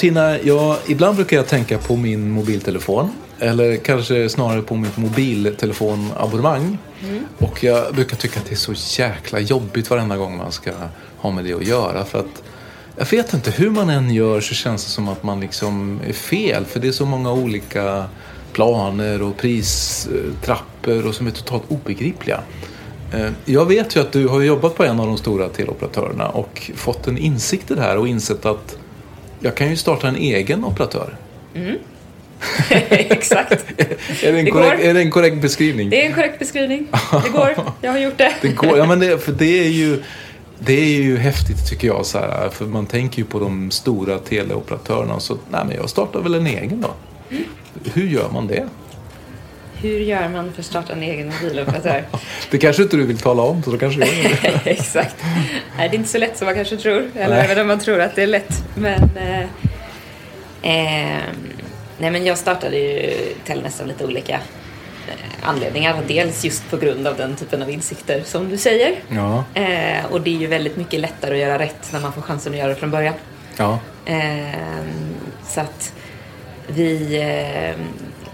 Martina, jag, ibland brukar jag tänka på min mobiltelefon. Eller kanske snarare på mitt mobiltelefonabonnemang. Mm. Och jag brukar tycka att det är så jäkla jobbigt varenda gång man ska ha med det att göra. För att jag vet inte, hur man än gör så känns det som att man liksom är fel. För det är så många olika planer och pristrappor och som är totalt obegripliga. Eh, jag vet ju att du har jobbat på en av de stora teleoperatörerna och fått en insikt i det här och insett att jag kan ju starta en egen operatör. Mm. Exakt. är, det en det korrekt, är det en korrekt beskrivning? Det är en korrekt beskrivning. Det går. Jag har gjort det. det går. Ja, men det, för det är ju... Det är ju häftigt tycker jag. Så här, för man tänker ju på de stora teleoperatörerna. Så nej, men jag startar väl en egen då. Mm. Hur gör man det? Hur gör man för att starta en egen mobiloperatör? det kanske inte du vill tala om, så då kanske jag gör det. Exakt. Nej, det är inte så lätt som man kanske tror. Eller även om man tror att det är lätt. Men, eh, eh, nej, men jag startade ju Telnest av lite olika eh, anledningar. Dels just på grund av den typen av insikter som du säger. Ja. Eh, och det är ju väldigt mycket lättare att göra rätt när man får chansen att göra det från början. Ja. Eh, så att vi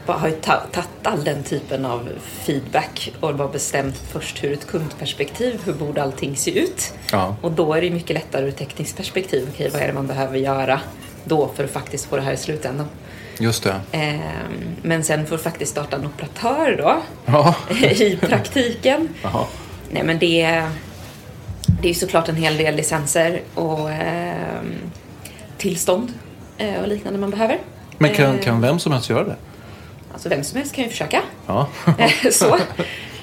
eh, har ju tagit all den typen av feedback och bara bestämt först hur ett kundperspektiv, hur borde allting se ut? Ja. Och då är det mycket lättare ur ett tekniskt perspektiv. Okej, vad är det man behöver göra då för att faktiskt få det här i slutändan? Just det. Eh, men sen att faktiskt starta en operatör då, ja. i praktiken. Aha. Nej men det, det är såklart en hel del licenser och eh, tillstånd eh, och liknande man behöver. Men kan, kan vem som helst göra det? Alltså vem som helst kan ju försöka. Ja. så.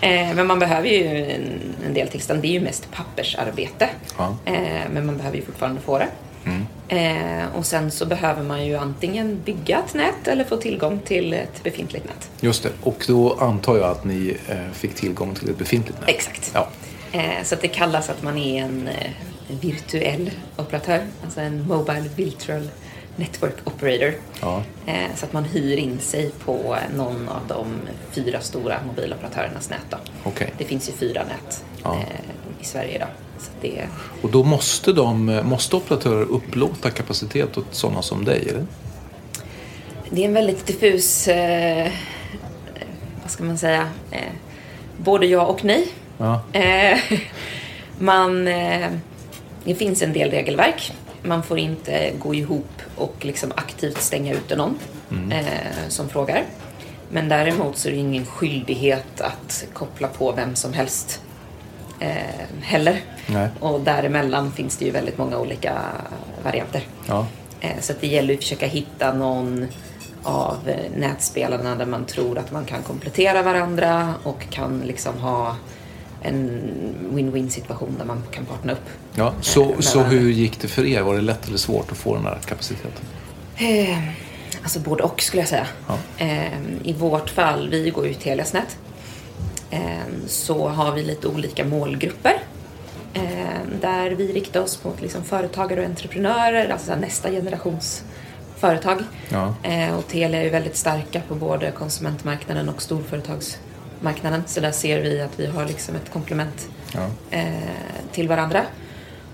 Eh, men man behöver ju en, en del tillstånd. Det är ju mest pappersarbete. Ja. Eh, men man behöver ju fortfarande få det. Mm. Eh, och sen så behöver man ju antingen bygga ett nät eller få tillgång till ett befintligt nät. Just det. Och då antar jag att ni fick tillgång till ett befintligt nät? Exakt. Ja. Så att det kallas att man är en virtuell operatör. Alltså en Mobile Virtual Network Operator. Ja. Eh, så att man hyr in sig på någon av de fyra stora mobiloperatörernas nät. Okay. Det finns ju fyra nät ja. eh, i Sverige idag. Det... Och då måste, de, måste operatörer upplåta kapacitet åt sådana som dig? Eller? Det är en väldigt diffus, eh, vad ska man säga, eh, både ja och nej. Ja. Eh, man, det finns en del regelverk man får inte gå ihop och liksom aktivt stänga ute någon mm. eh, som frågar. Men däremot så är det ingen skyldighet att koppla på vem som helst eh, heller. Nej. Och däremellan finns det ju väldigt många olika varianter. Ja. Eh, så det gäller att försöka hitta någon av nätspelarna där man tror att man kan komplettera varandra och kan liksom ha en win-win situation där man kan partna upp. Ja, så, så hur gick det för er? Var det lätt eller svårt att få den här kapaciteten? Eh, Alltså både och skulle jag säga. Ja. Ehm, I vårt fall, vi går ju Telias nät. Ehm, så har vi lite olika målgrupper. Ehm, där vi riktar oss mot liksom företagare och entreprenörer, alltså nästa generations företag. Ja. Ehm, och Telia är ju väldigt starka på både konsumentmarknaden och storföretagsmarknaden. Så där ser vi att vi har liksom ett komplement Ja. eh, till varandra.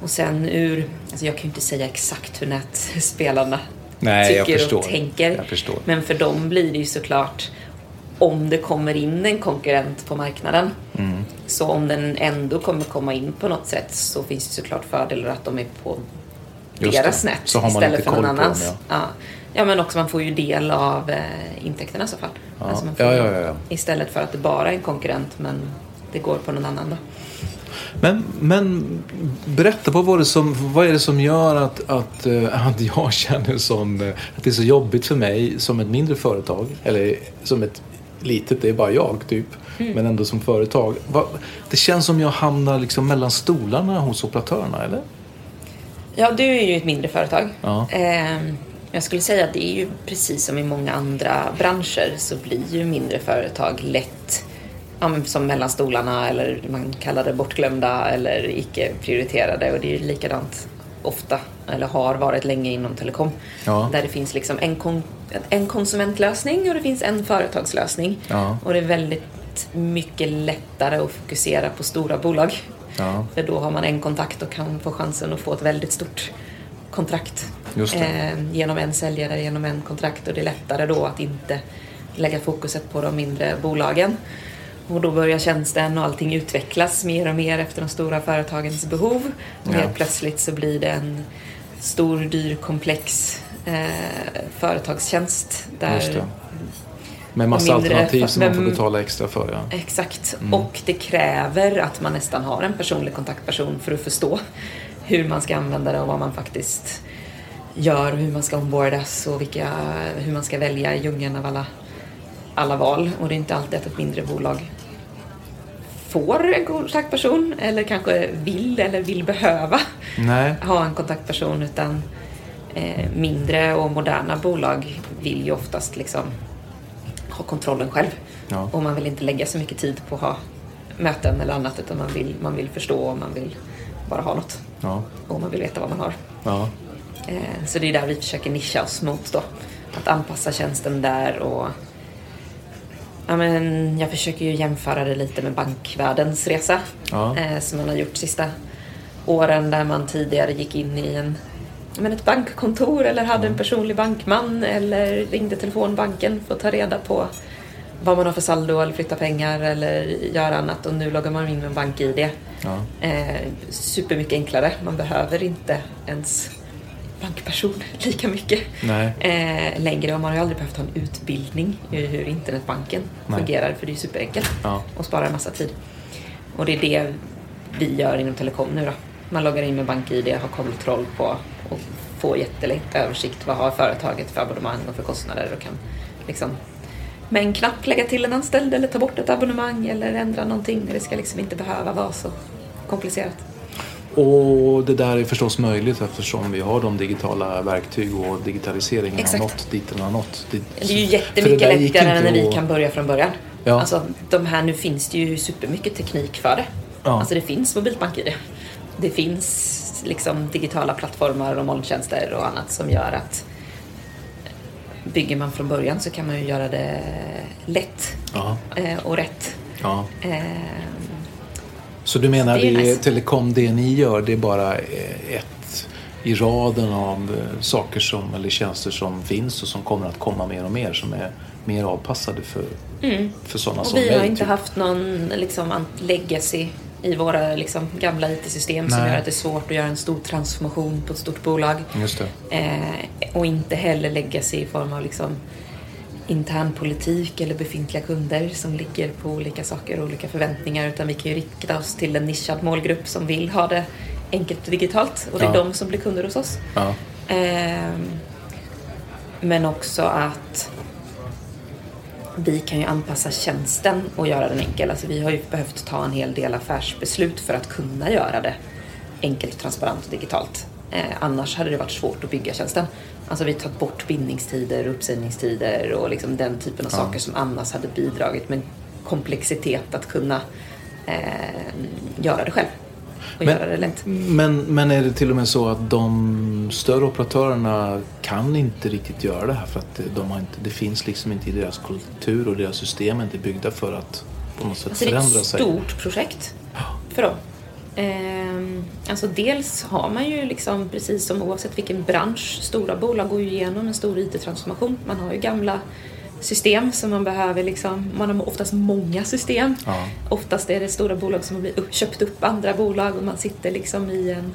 Och sen ur, alltså jag kan ju inte säga exakt hur nätspelarna Nej, tycker och tänker. Men för dem blir det ju såklart om det kommer in en konkurrent på marknaden. Mm. Så om den ändå kommer komma in på något sätt så finns det såklart fördelar att de är på Just deras det. nät istället för någon på dem, annans. ja. ja. Ja, men också man får ju del av eh, intäkterna i så fall. Alltså Ja. man får, Ja, ja, ja. Istället för att det bara är en konkurrent men det går på någon annan då. Men, men berätta, vad, var det som, vad är det som gör att, att, eh, att jag känner som, eh, att det är så jobbigt för mig som ett mindre företag, eller som ett litet, det är bara jag typ, Mm. men ändå som företag. Det känns som jag hamnar liksom mellan stolarna hos operatörerna, eller? Ja, du är ju ett mindre företag. Ja. Ehm, Jag skulle säga att det är ju precis som i många andra branscher så blir ju mindre företag lätt ja, som mellan stolarna eller man kallar det bortglömda eller icke prioriterade och det är ju likadant ofta eller har varit länge inom telekom. Ja. Där det finns liksom en, kon- en konsumentlösning och det finns en företagslösning. Ja. Och det är väldigt mycket lättare att fokusera på stora bolag. Ja. För då har man en kontakt och kan få chansen att få ett väldigt stort kontrakt. Eh, genom en säljare, genom en kontrakt. Och det är lättare då att inte lägga fokuset på de mindre bolagen. Och då börjar tjänsten och allting utvecklas mer och mer efter de stora företagens behov. Och Ja. helt plötsligt så blir det en stor, dyr, komplex eh, företagstjänst. Där. Med massa mindre- alternativ som man får men- betala extra för. Ja. Exakt. Mm. Och det kräver att man nästan har en personlig kontaktperson för att förstå hur man ska använda det och vad man faktiskt gör hur man ska ombordas och vilka, hur man ska välja i djungeln av alla, alla val. Och det är inte alltid att ett mindre bolag får en kontaktperson eller kanske vill eller vill behöva Nej. ha en kontaktperson utan eh, mindre och moderna bolag vill ju oftast liksom ha kontrollen själv. Ja. Och man vill inte lägga så mycket tid på att ha möten eller annat utan man vill, man vill förstå och man vill bara ha något. Ja. Och man vill veta vad man har. Ja. Eh, så det är där vi försöker nischa oss mot då. Att anpassa tjänsten där och Ja, men jag försöker ju jämföra det lite med bankvärldens resa Ja. eh, som man har gjort sista åren där man tidigare gick in i en, men ett bankkontor eller hade en personlig bankman eller ringde telefonbanken för att ta reda på vad man har för saldo eller flytta pengar eller göra annat och nu loggar man in med BankID. Ja. Eh, supermycket enklare. Man behöver inte ens bankperson lika mycket eh, längre och man har ju aldrig behövt ha en utbildning i hur internetbanken Nej. fungerar för det är ju superenkelt Ja. och sparar en massa tid. Och det är det vi gör inom telekom nu då. Man loggar in med BankID, har kontroll på och får jättelätt översikt. Vad har företaget för abonnemang och för kostnader och kan liksom med en knapp lägga till en anställd eller ta bort ett abonnemang eller ändra någonting. Det ska liksom inte behöva vara så komplicerat. Och det där är förstås möjligt eftersom vi har de digitala verktyg och digitaliseringen Exakt. har nått dit den har nått. Det, Det är ju jättemycket det lättare när vi att- kan börja från början. Ja. Alltså, de här, nu finns det ju supermycket teknik för det. Ja. Alltså det finns mobilt BankID. Det finns liksom digitala plattformar och molntjänster och annat som gör att bygger man från början så kan man ju göra det lätt Ja. eh, och rätt. Ja. Så du menar Det det nice. telekom, det ni gör, det är bara eh, ett i raden av eh, saker som, eller tjänster som finns och som kommer att komma mer och mer som är mer avpassade för, för sådana Mm. och som vi har mig. inte typ. haft någon liksom, legacy i våra liksom, gamla IT-system som gör att det är svårt att göra en stor transformation på ett stort bolag. Eh, och inte heller legacy i form av liksom intern politik eller befintliga kunder som ligger på olika saker och olika förväntningar utan vi kan ju rikta oss till en nischad målgrupp som vill ha det enkelt och digitalt och det är Ja. de som blir kunder hos oss. Ja. Ehm, men också att vi kan ju anpassa tjänsten och göra den enkel. Alltså vi har ju behövt ta en hel del affärsbeslut för att kunna göra det enkelt, transparent och digitalt. Eh, annars hade det varit svårt att bygga tjänsten. Alltså vi tagit bort bindningstider, uppsägningstider och liksom den typen av saker som annars hade bidragit med komplexitet att kunna eh, göra det själv. Och göra det lätt. Men, men är det till och med så att de större operatörerna kan inte riktigt göra det här för att de har inte, det finns liksom inte i deras kultur och deras system är inte byggda för att på något sätt Alltså det är förändra ett sig. stort projekt för dem. Ehm, alltså dels har man ju liksom, precis som oavsett vilken bransch, stora bolag går ju igenom en stor IT-transformation. Man har ju gamla system som man behöver liksom, man har oftast många system. Ja. Oftast är det stora bolag som har blivit upp, köpt upp andra bolag och man sitter liksom i en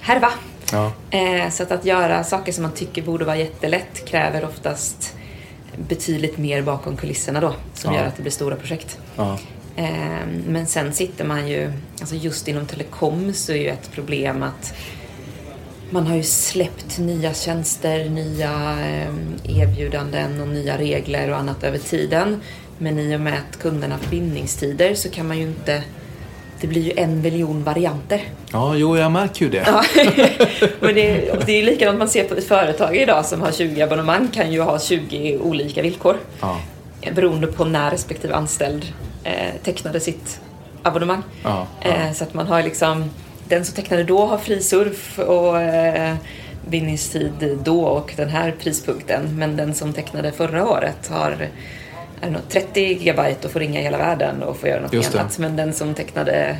härva. Ja. Eh, så att, att göra saker som man tycker borde vara jättelätt kräver oftast betydligt mer bakom kulisserna då, som Ja. gör att det blir stora projekt. Ja. Eh, Men sen sitter man ju, alltså just inom telekom så är ju ett problem att man har ju släppt nya tjänster, nya eh, erbjudanden och nya regler och annat över tiden. Men i och med att kunderna har bindningstider så kan man ju inte, det blir ju en miljon varianter. ja, jo jag märker ju det. Ja. Men det, och det är likadant man ser på ett företag idag som har 20 abonnemang kan ju ha 20 olika villkor. Ja. Beroende på när respektive anställd eh, tecknade sitt abonnemang. Ja, ja. Eh, så att man har liksom, den som tecknade då har fri surf och eh, bindningstid då och den här prispunkten. Men den som tecknade förra året har något, 30 gigabyte och får ringa hela världen och får göra något annat. Men den som tecknade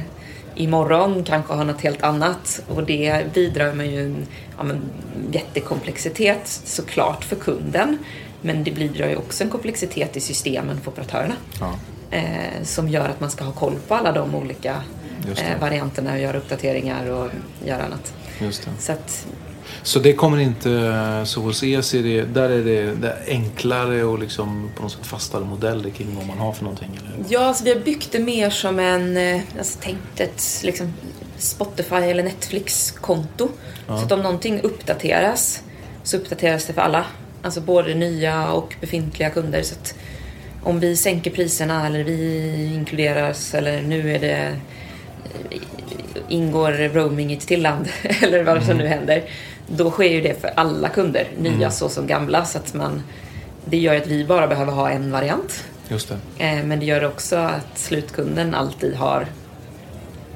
imorgon kanske har något helt annat och det bidrar med ju en ja, men, jättekomplexitet såklart för kunden. Men det bidrar ju också en komplexitet i systemen för operatörerna. Ja. Eh, som gör att man ska ha koll på alla de olika eh, varianterna och göra uppdateringar och göra annat. Just det. Så att, Så det kommer inte, så hos er så det, där är det, det är enklare och liksom på något sätt fastare modeller kring vad man har för någonting? Eller? ja, alltså vi har byggt det mer som en, eh, alltså tänkt ett liksom, Spotify eller Netflix-konto. Så att om någonting uppdateras så uppdateras det för alla. Alltså både nya och befintliga kunder. Så att om vi sänker priserna eller vi inkluderas eller nu är det ingår roaming i ett till land eller vad som nu händer. Då sker ju det för alla kunder, nya så som gamla. Så att man, det gör att vi bara behöver ha en variant. Just det. Eh, Men det gör också att slutkunden alltid har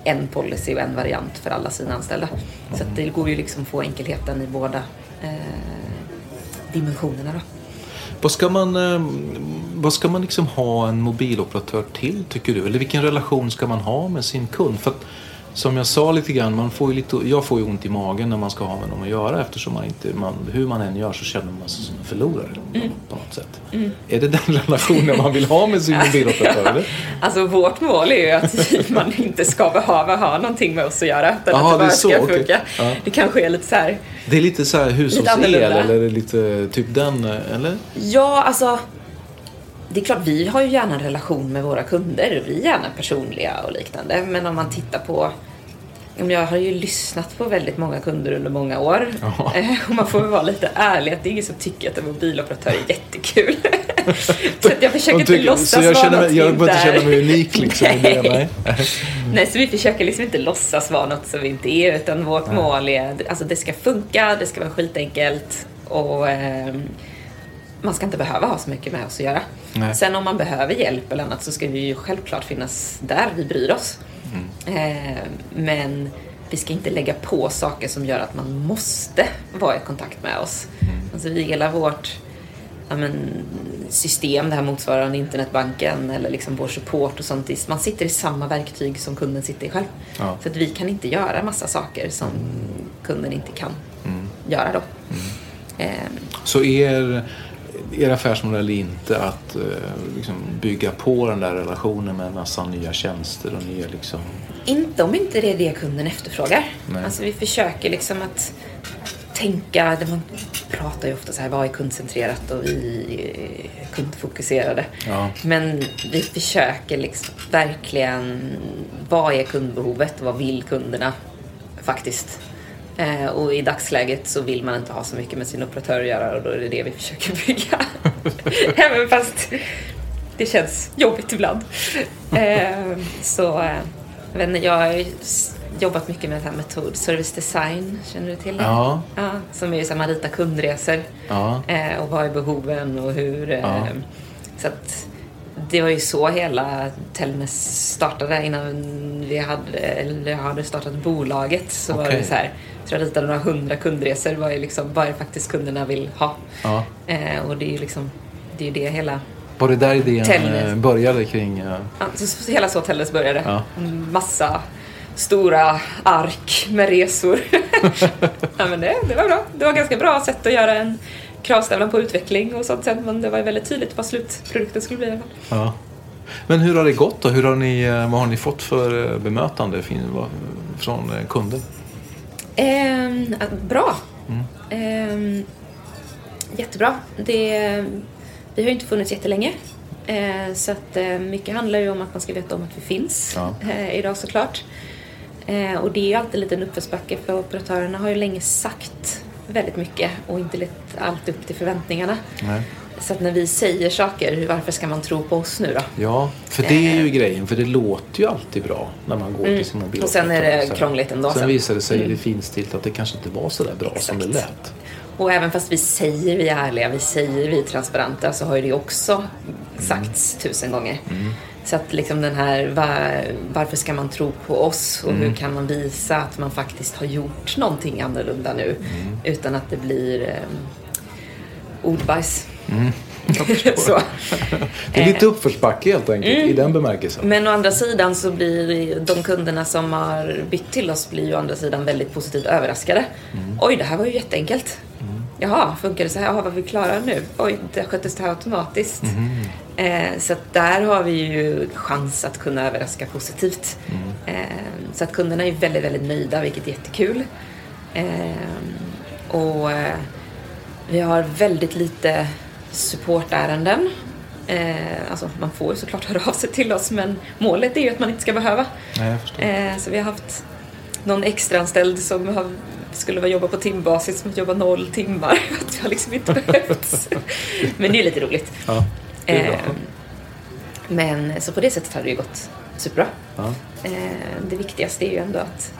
en policy och en variant för alla sina anställda. Så att det går ju liksom att få enkelheten i båda eh, dimensionerna då. Vad ska man, eh, vad ska man liksom ha en mobiloperatör till tycker du? Eller vilken relation ska man ha med sin kund? För att, som jag sa lite grann, man får lite, jag får ju ont i magen när man ska ha med dem att göra eftersom man inte, man, hur man än gör så känner man sig som en förlorare på något sätt. Är det den relationen man vill ha med sin mobiloperatör? Alltså vårt mål är ju att man inte ska behöva ha någonting med oss att göra. Utan Jaha, att det det bara så, ska funka. Ja. Det kanske är lite så här. Det är lite så här hushållsel eller det lite typ den, eller? Ja, alltså. Det är klart, vi har ju gärna en relation med våra kunder. Vi är gärna personliga och liknande. Men om man tittar på Jag har ju lyssnat på väldigt många kunder under många år. Ja. Eh, Och man får väl vara lite ärlig att det är ingen som tycker att en mobiloperatör är jättekul. så att jag försöker De inte tycker- låtsas så jag, vara känner, något jag behöver inte känna mig unik liksom. i det, nej. Nej, så vi försöker liksom inte låtsas vara något som vi inte är. Utan vårt mål är alltså det ska funka, det ska vara skitenkelt och ehm, man ska inte behöva ha så mycket med oss att göra. Nej. Sen om man behöver hjälp eller annat så ska vi ju självklart finnas där, vi bryr oss. Eh, men vi ska inte lägga på saker som gör att man måste vara i kontakt med oss. Alltså hela vårt ja, men, system, det här motsvarande internetbanken eller liksom vår support och sånt. Man sitter i samma verktyg som kunden sitter i själv. Ja. Så att vi kan inte göra massa saker som kunden inte kan göra då. Ehm, Så er, er affärsmodell är inte att eh, liksom bygga på den där relationen med en massa nya tjänster och nya liksom... Inte om inte det är det kunden efterfrågar. Nej. Alltså vi försöker liksom att tänka, man pratar ju ofta så här, vad är kundcentrerat och vi är kundfokuserade. Ja. Men vi försöker liksom verkligen, vad är kundbehovet och vad vill kunderna faktiskt? Eh, och i dagsläget så vill man inte ha så mycket med sin operatör att göra och då är det det vi försöker bygga. Även fast det känns jobbigt ibland. Eh, så eh, jag vet inte, jag s- jobbat mycket med det här metod service design. Känner du till det? Ja. ja som är ju så här, man ritar kundresor. Ja. Eh, och vad är behoven och hur... Eh, Ja. Så att det var ju så hela Telnes startade innan vi hade, eller jag hade startat bolaget. Så var Okej. det så här, jag ritade några hundra kundresor. Vad är, liksom, vad är faktiskt kunderna vill ha? Ja. Eh, och det är ju liksom, det är det hela Var det där idén Tellnes. eh, började kring... eh, Ja, så, hela så Tellus började. Ja. Massa stora ark med resor. ja, men det, det var bra. Det var ganska bra sätt att göra en kravstävlan på utveckling och sånt. Men det var väldigt tydligt vad slutprodukten skulle bli i alla fall. Ja. Men hur har det gått då? Hur har ni, eh, vad har ni fått för bemötande från kunder? Ehm, bra. Ehm, jättebra. Det, vi har ju inte funnits jättelänge. Eh, så att eh, mycket handlar ju om att man ska veta om att vi finns Ja. eh, idag såklart. Eh, och det är ju alltid en liten uppförsbacke för operatörerna har ju länge sagt väldigt mycket och inte lett allt upp till förväntningarna. Nej. Så att när vi säger saker, varför ska man tro på oss nu då? Ja, för det är ju grejen. För det låter ju alltid bra när man går till sin mobil. Mm. Och sen är det krångligt ändå Sen sen. visar det sig i det finstilt att det kanske inte var så där bra som det Exakt. lät. Och även fast vi säger vi är ärliga, vi säger vi är transparenta så har ju det också sagts tusen gånger. Så att liksom den här, var, varför ska man tro på oss och hur kan man visa att man faktiskt har gjort någonting annorlunda nu utan att det blir eh, ordbajs. så. Det är lite uppförsbacke helt enkelt Mm. i den bemärkelsen. Men å andra sidan så blir de kunderna som har bytt till oss blir ju å andra sidan väldigt positivt överraskade. Oj, det här var ju jätteenkelt. Jaha, funkar det så här? Jaha, vad vi klarar nu? Oj, det sköttes det här automatiskt. Eh, så att där har vi ju chans att kunna överraska positivt. Eh, så att kunderna är väldigt, väldigt nöjda, vilket är jättekul. Eh, och eh, vi har väldigt lite supportärenden. Eh, alltså man får ju såklart höra av sig till oss men målet är ju att man inte ska behöva. Nej, jag förstår. Eh, så vi har haft någon extraanställd som har, skulle vara jobba på timbasis som jobbar noll timmar. Att har liksom inte behövt. men det är lite roligt. Ja, det är bra. Eh, men så på det sättet har det ju gått superbra. Ja. Eh, det viktigaste är ju ändå att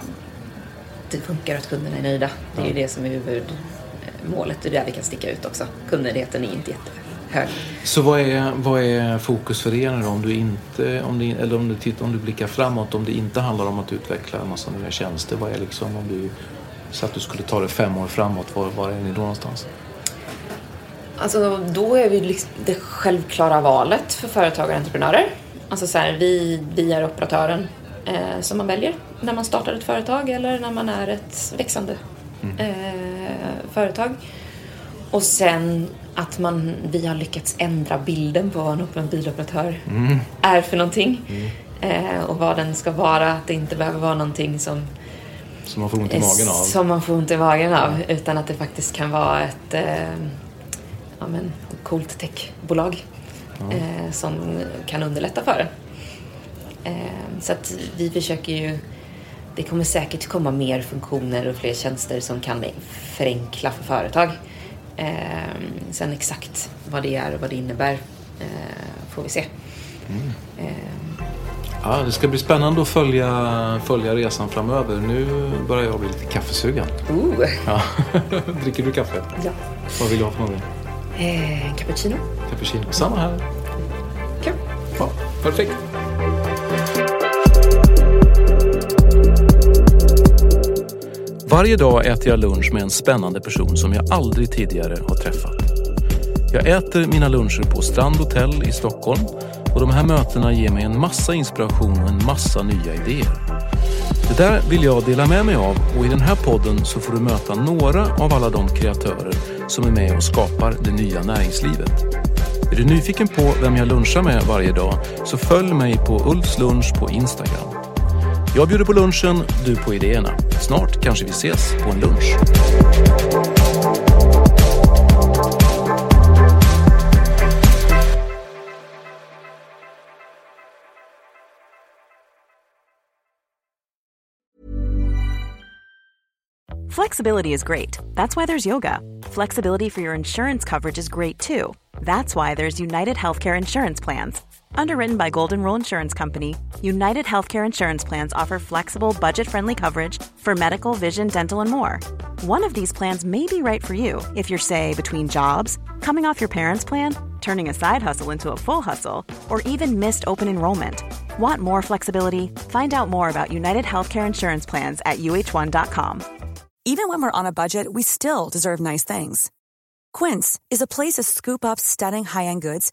det funkar och att kunderna är nöjda. Det är ju det som är huvudmålet. Det är där vi kan sticka ut också. Kundnöjdheten är inte jättehög. Så vad är, vad är fokus för er nu? Om du, inte, om du, eller om du, tittar, om du blickar framåt, om det inte handlar om att utveckla en massa nya tjänster, vad är liksom om du så att du skulle ta det fem år framåt, var, var är ni då någonstans? Alltså då är vi liksom det självklara valet för företagare och entreprenörer. Alltså så här, vi, vi är operatören eh, som man väljer när man startar ett företag eller när man är ett växande eh, företag. Och sen att man, vi har lyckats ändra bilden på vad en mobiloperatör är för någonting. Eh, och vad den ska vara, att det inte behöver vara någonting som Som man får ont i magen av? som man får ont i magen av. Utan att det faktiskt kan vara ett eh, ja, men, coolt techbolag eh, som kan underlätta för en. Eh, så att vi försöker ju... Det kommer säkert komma mer funktioner och fler tjänster som kan förenkla för företag. Eh, sen exakt vad det är och vad det innebär eh, får vi se. Eh, Ja, det ska bli spännande att följa, följa resan framöver. Nu börjar jag bli lite kaffesugen. oh, Ja. Dricker du kaffe? ja. Vad vill du ha för någonting? Eh, cappuccino. Cappuccino? Samma här. Kul. Ja, perfekt. Varje dag äter jag lunch med en spännande person som jag aldrig tidigare har träffat. Jag äter mina luncher på Strand Hotel i Stockholm och de här mötena ger mig en massa inspiration och en massa nya idéer. Det där vill jag dela med mig av och i den här podden så får du möta några av alla de kreatörer som är med och skapar det nya näringslivet. Är du nyfiken på vem jag lunchar med varje dag så följ mig på Ulfs lunch på Instagram. Jag bjuder på lunchen, du på idéerna. Snart kanske vi ses på en lunch. Flexibility is great. That's why there's yoga. Flexibility for your insurance coverage is great too. That's why there's United Healthcare Insurance Plans. Underwritten by Golden Rule Insurance Company, United Healthcare Insurance Plans offer flexible, budget friendly coverage for medical, vision, dental, and more. One of these plans may be right for you if you're, say, between jobs, coming off your parents' plan, turning a side hustle into a full hustle, or even missed open enrollment. Want more flexibility? Find out more about United Healthcare Insurance Plans at uh1.com. Even when we're on a budget, we still deserve nice things. Quince is a place to scoop up stunning high end goods